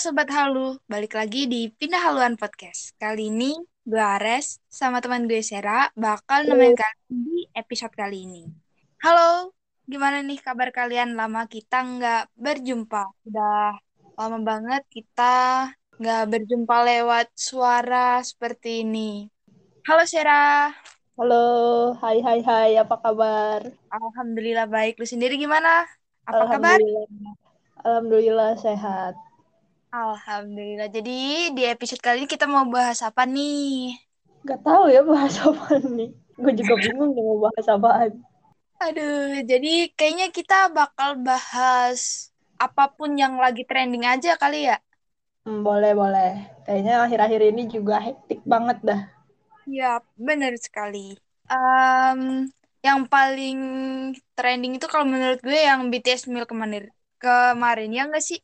Sobat Halu, balik lagi di Pindah Haluan Podcast. Kali ini gue Ares sama teman gue Sera bakal nemenin kalian di episode kali ini. Halo, gimana nih kabar kalian? Lama kita nggak berjumpa. Udah lama banget kita nggak berjumpa lewat suara seperti ini. Halo Sera. Halo, hai hai hai, apa kabar? Alhamdulillah baik. Lu sendiri gimana? Apa kabar? Alhamdulillah. Alhamdulillah sehat. Alhamdulillah. Jadi di episode kali ini kita mau bahas apa nih? Gak tahu ya bahas apa nih. Gue juga bingung mau bahas apaan. Aduh, jadi kayaknya kita bakal bahas apa pun yang lagi trending aja kali ya. Hmm, boleh, boleh. Kayaknya akhir-akhir ini juga hektik banget dah. Ya, benar sekali. Em, yang paling trending itu kalau menurut gue yang BTS Meal kemarin. Kemarin ya nggak sih?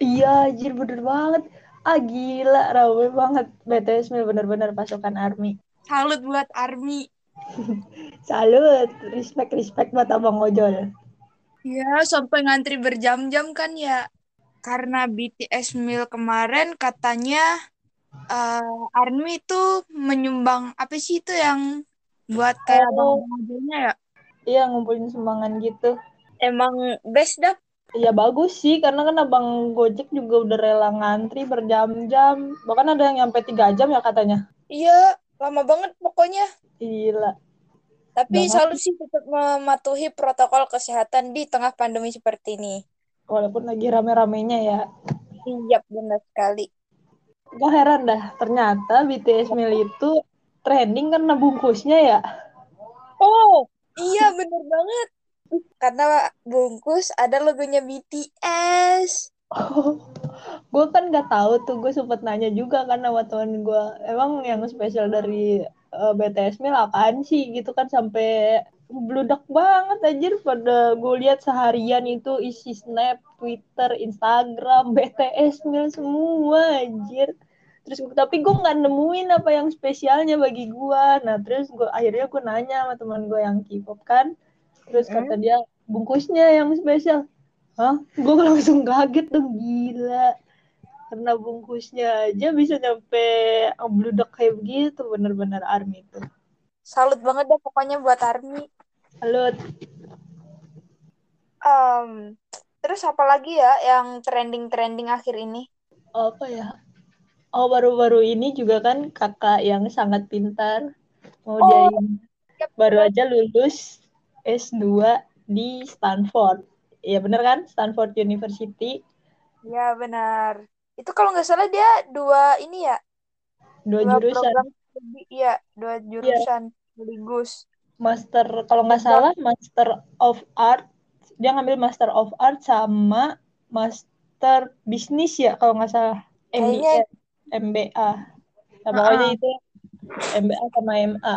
Iya, anjir bener banget. Ah gila, rame banget. BTS Mil bener-bener pasukan ARMY. Salut buat ARMY. Salut, respect, respect buat Abang Ojol. Ya, sampai ngantri berjam-jam kan ya. Karena BTS Meal kemarin katanya eh ARMY itu menyumbang apa sih itu yang buat kayak Oh. abang modelnya ya? Iya, ngumpulin sumbangan gitu. Emang best dah. Iya bagus sih, karena kan Abang Gojek juga udah rela ngantri berjam-jam. Bahkan ada yang nyampe 3 jam ya katanya. Iya, lama banget pokoknya. Gila. Tapi selalu sih tetap mematuhi protokol kesehatan di tengah pandemi seperti ini. Walaupun lagi rame-ramenya ya. Iya, benar sekali. Gue heran dah, ternyata BTS Meal itu trending karena bungkusnya ya. Oh, iya bener banget. Karena bungkus ada logonya BTS. Oh, gue kan nggak tahu tuh, gue sempet nanya juga kan sama temen gue, emang yang spesial dari eh, BTS Meal apaan sih gitu kan sampai bludak banget anjir pada gue lihat seharian itu isi snap, Twitter, Instagram, BTS Meal semua anjir. Terus tapi gue nggak nemuin apa yang spesialnya bagi gue. Nah terus gue akhirnya gue nanya sama teman gue yang K-pop kan, terus kata dia bungkusnya yang spesial. Hah? Gue langsung kaget dong, gila. Karena bungkusnya aja bisa nyampe bludak kayak begitu, bener-bener ARMY itu. Salut banget deh pokoknya buat ARMY. Salut. Em, terus apa lagi ya yang trending-trending akhir ini? Apa ya? Oh, baru-baru ini juga kan kakak yang sangat pintar. Mau Oh. dia ini baru aja lulus S2 di Stanford. Iya bener kan? Stanford University. Ya benar. Itu kalau nggak salah dia dua ini ya, Dua dua jurusan. iya, dua jurusan sekaligus. Master, kalau nggak salah, Master of Art. Dia ngambil Master of Art sama Master Bisnis ya, kalau nggak salah. MBA. MBA. Nah, pokoknya Ha-ha. itu MBA sama MA.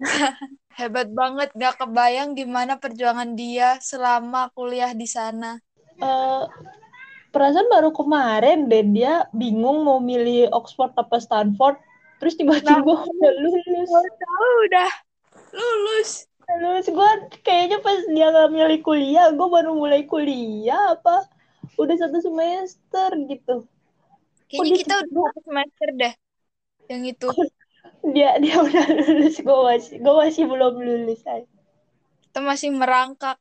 Hebat banget, gak kebayang gimana perjuangan dia selama kuliah di sana. Eh, perasaan baru kemarin deh dia bingung mau milih Oxford apa Stanford. Terus tiba-tiba Nah. udah lulus. Udah lulus. Lulus gue kayaknya pas dia nggak milih kuliah, gue baru mulai kuliah apa udah satu semester gitu. Kayaknya dia kita udah satu semester deh. Yang itu. Dia dia udah lulus, gue masih gue masih belum lulus. ay. Kita masih merangkak.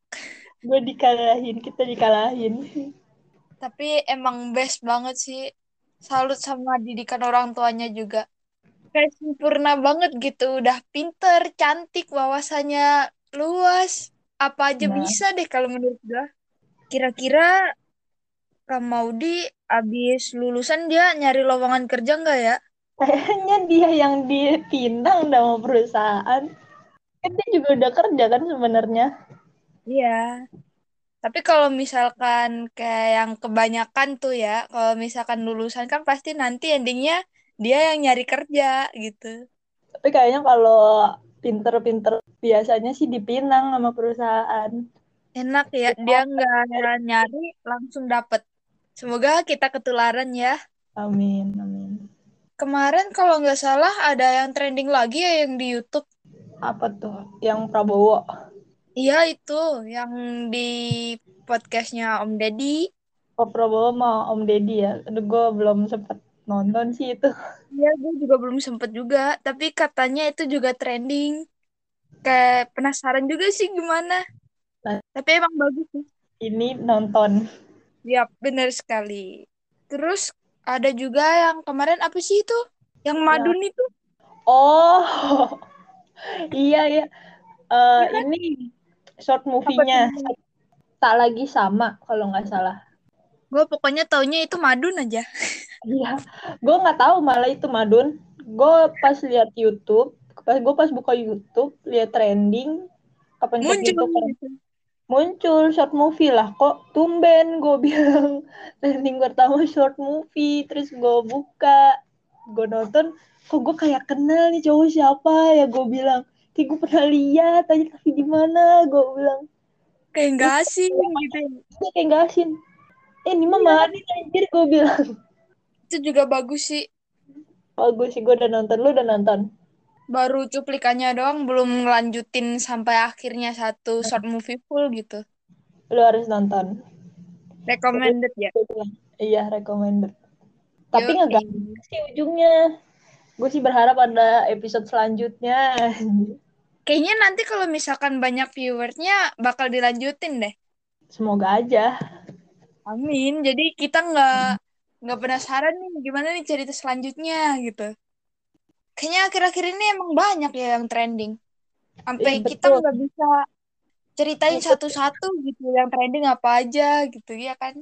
Gue dikalahin, kita dikalahin. Tapi emang best banget sih. Salut sama didikan orang tuanya juga. Kayak sempurna banget gitu. Udah pinter, cantik, wawasannya luas. Apa aja Nah. bisa deh kalau menurut gue. Kira-kira Kak Maudi abis lulusan dia nyari lowongan kerja nggak ya? Kayaknya dia yang dipinang sama perusahaan. Kan dia juga udah kerja kan sebenarnya. Iya. Tapi kalau misalkan kayak yang kebanyakan tuh ya, kalau misalkan lulusan kan pasti nanti endingnya dia yang nyari kerja gitu. Tapi kayaknya kalau pinter-pinter biasanya sih dipinang sama perusahaan. Enak ya, dia nggak nyari langsung dapet. Semoga kita ketularan ya. Amin, amin. Kemarin kalau nggak salah ada yang trending lagi ya yang di YouTube. Apa tuh? Yang Prabowo. Iya itu yang di podcastnya Om Deddy. Pak Prabowo sama Om Deddy ya. Aduh, gue belum sempet nonton sih itu. Iya, gue juga belum sempet juga. Tapi katanya itu juga trending. Kayak penasaran juga sih gimana. Nah. Tapi emang bagus sih. Ini nonton. Ya, benar sekali. Terus ada juga yang kemarin apa sih itu? Yang Madun itu. Oh, iya ya. Uh, Iya kan? Ini short movie-nya. Tak lagi sama kalau nggak salah. Gue pokoknya taunya itu Madun aja. Iya, gue nggak tahu malah itu Madun. Gue pas lihat YouTube, pas gue pas buka YouTube lihat trending, apa Muncul gitu kan. Muncul short movie lah, kok tumben gue bilang trending pertama short movie, terus gue buka, gue nonton, kok gue kayak kenal nih cowok siapa ya gue bilang, kayak gue pernah lihat aja tapi di mana gue bilang. Kayak nggak asing gitu. Iya kayak nggak asing. Eh ini mah Madin anjir gue bilang. Itu juga bagus sih. Bagus sih gue udah nonton, lu udah nonton? Baru cuplikannya doang, belum ngelanjutin sampai akhirnya satu short movie full gitu. Lu harus nonton. Recommended ya? Iya, recommended. Tapi nggak sih ujungnya. Gue sih berharap ada episode selanjutnya. Kayaknya nanti kalau misalkan banyak viewersnya bakal dilanjutin deh. Semoga aja. Amin. Jadi kita nggak nggak penasaran nih gimana nih cerita selanjutnya gitu. Kayaknya akhir-akhir ini emang banyak ya yang trending. Sampai Iya, kita nggak bisa ceritain Betul. satu-satu gitu yang trending apa aja gitu ya kan.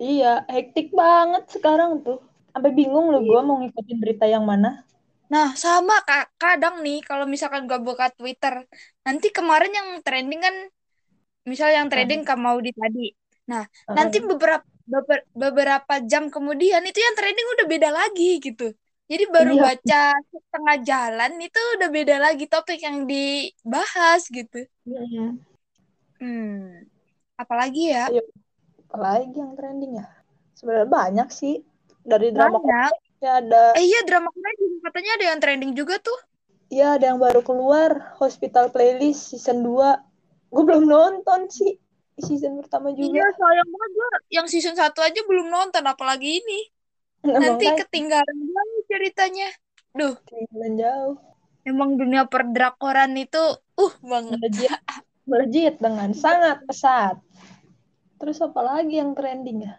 Iya, hektik banget sekarang tuh. Sampai bingung loh gue mau ngikutin berita yang mana. Nah, sama Kak. Kadang nih kalau misalkan gue buka Twitter, nanti kemarin yang trending kan misal yang trending Kak Maudi tadi. Nah, nanti beberapa beber- beberapa jam kemudian itu yang trending udah beda lagi gitu. Jadi baru Iya. baca setengah jalan itu udah beda lagi topik yang dibahas gitu. Mm-mm. Hmm. Apalagi ya? Ayo. Apalagi yang trending ya? Sebenarnya banyak sih. Dari drama Banyak. Korea ada Eh iya drama Korea juga katanya ada yang trending juga tuh. Iya, ada yang baru keluar, Hospital Playlist season 2. Gue belum nonton sih season pertama Iya, juga. sayang banget gue yang season 1 aja belum nonton apalagi ini. Nanti Makanya ketinggalan banget ceritanya. Duh, ketinggalan jauh. emang dunia perdrakoran itu uh banget. Melejit, melejit dengan sangat pesat. Terus apa lagi yang trending ya?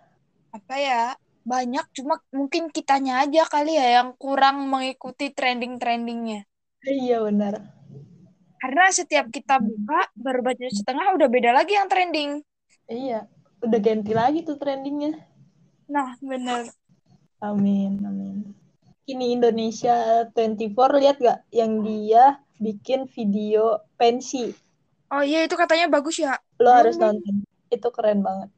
Apa ya? Banyak, cuma mungkin kitanya aja kali ya yang kurang mengikuti trending-trendingnya. Iya benar. Karena setiap kita buka, baru baca setengah udah beda lagi yang trending. Iya, udah ganti lagi tuh trendingnya. Nah, bener. Amin, amin. Ini Indonesia 24 lihat gak yang dia bikin video pensi. Oh iya, itu katanya bagus ya. Lo Belum harus nonton. Itu keren banget.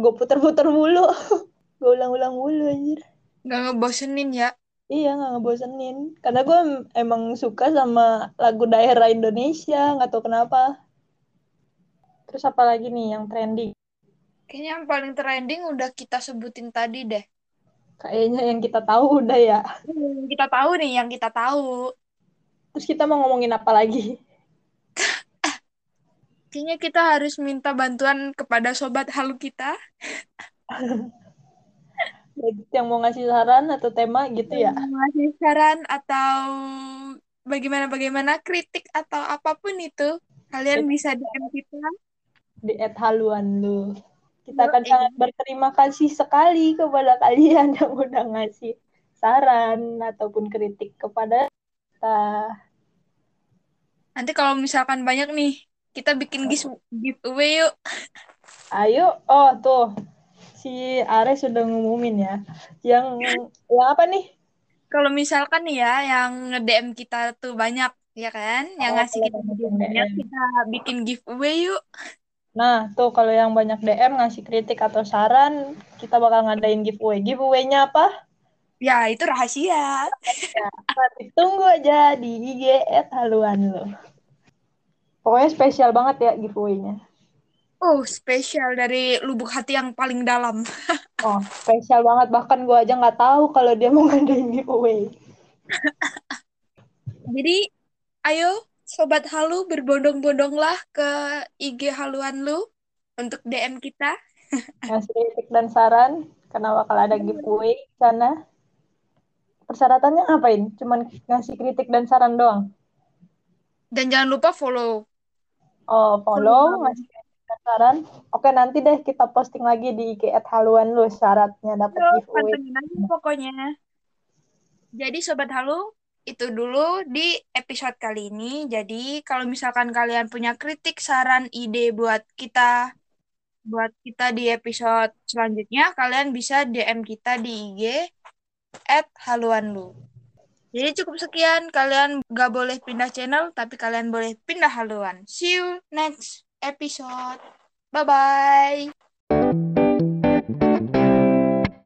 Gue puter-puter mulu. gue ulang-ulang mulu anjir. Gak ngebosenin ya. Iya nggak ngebosenin. Karena gue em- emang suka sama lagu daerah Indonesia, nggak tahu kenapa. Terus apa lagi nih yang trending? Kayaknya yang paling trending udah kita sebutin tadi deh. Kayaknya yang kita tahu udah ya. Yang kita tahu nih, yang kita tahu. Terus kita mau ngomongin apa lagi? Kayaknya kita harus minta bantuan kepada sobat halu kita. Yang mau ngasih saran atau tema gitu ya? Yang Ngasih saran atau bagaimana-bagaimana kritik atau apa pun itu. Kalian bisa DM kita. Di at haluan lu. Kita akan Yoi. sangat berterima kasih sekali kepada kalian yang udah ngasih saran ataupun kritik kepada kita. Nanti kalau misalkan banyak nih, kita bikin giveaway yuk. Ayo, oh tuh si Ares sudah ngumumin ya. Yang yang apa nih? Kalau misalkan nih ya, yang nge-DM kita tuh banyak, ya kan? Yang Oh, ngasih kita banyak DM. kita bikin giveaway yuk. Nah, tuh kalau yang banyak DM ngasih kritik atau saran, kita bakal ngadain giveaway. Giveaway-nya apa? Ya, itu rahasia. Nanti tunggu aja di IG at haluan lo. Pokoknya spesial banget ya giveaway-nya. Oh, spesial dari lubuk hati yang paling dalam. Oh, spesial banget. Bahkan gue aja nggak tahu kalau dia mau ngadain giveaway. Jadi, ayo Sobat Halu berbondong-bondonglah ke IG haluan lu untuk DM kita. ngasih kritik dan saran karena bakal ada giveaway di sana. Persyaratannya ngapain? Cuman ngasih kritik dan saran doang. Dan jangan lupa follow. Oh, follow, ngasih kritik dan saran. Oke, nanti deh kita posting lagi di IG haluan lu syaratnya dapat giveaway. pantengin aja pokoknya. Jadi Sobat Halu, itu dulu di episode kali ini. Jadi kalau misalkan kalian punya kritik, saran, ide buat kita buat kita di episode selanjutnya, kalian bisa DM kita di IG at haluanlu. Jadi cukup sekian, kalian gak boleh pindah channel, tapi kalian boleh pindah haluan. See you next episode. Bye-bye.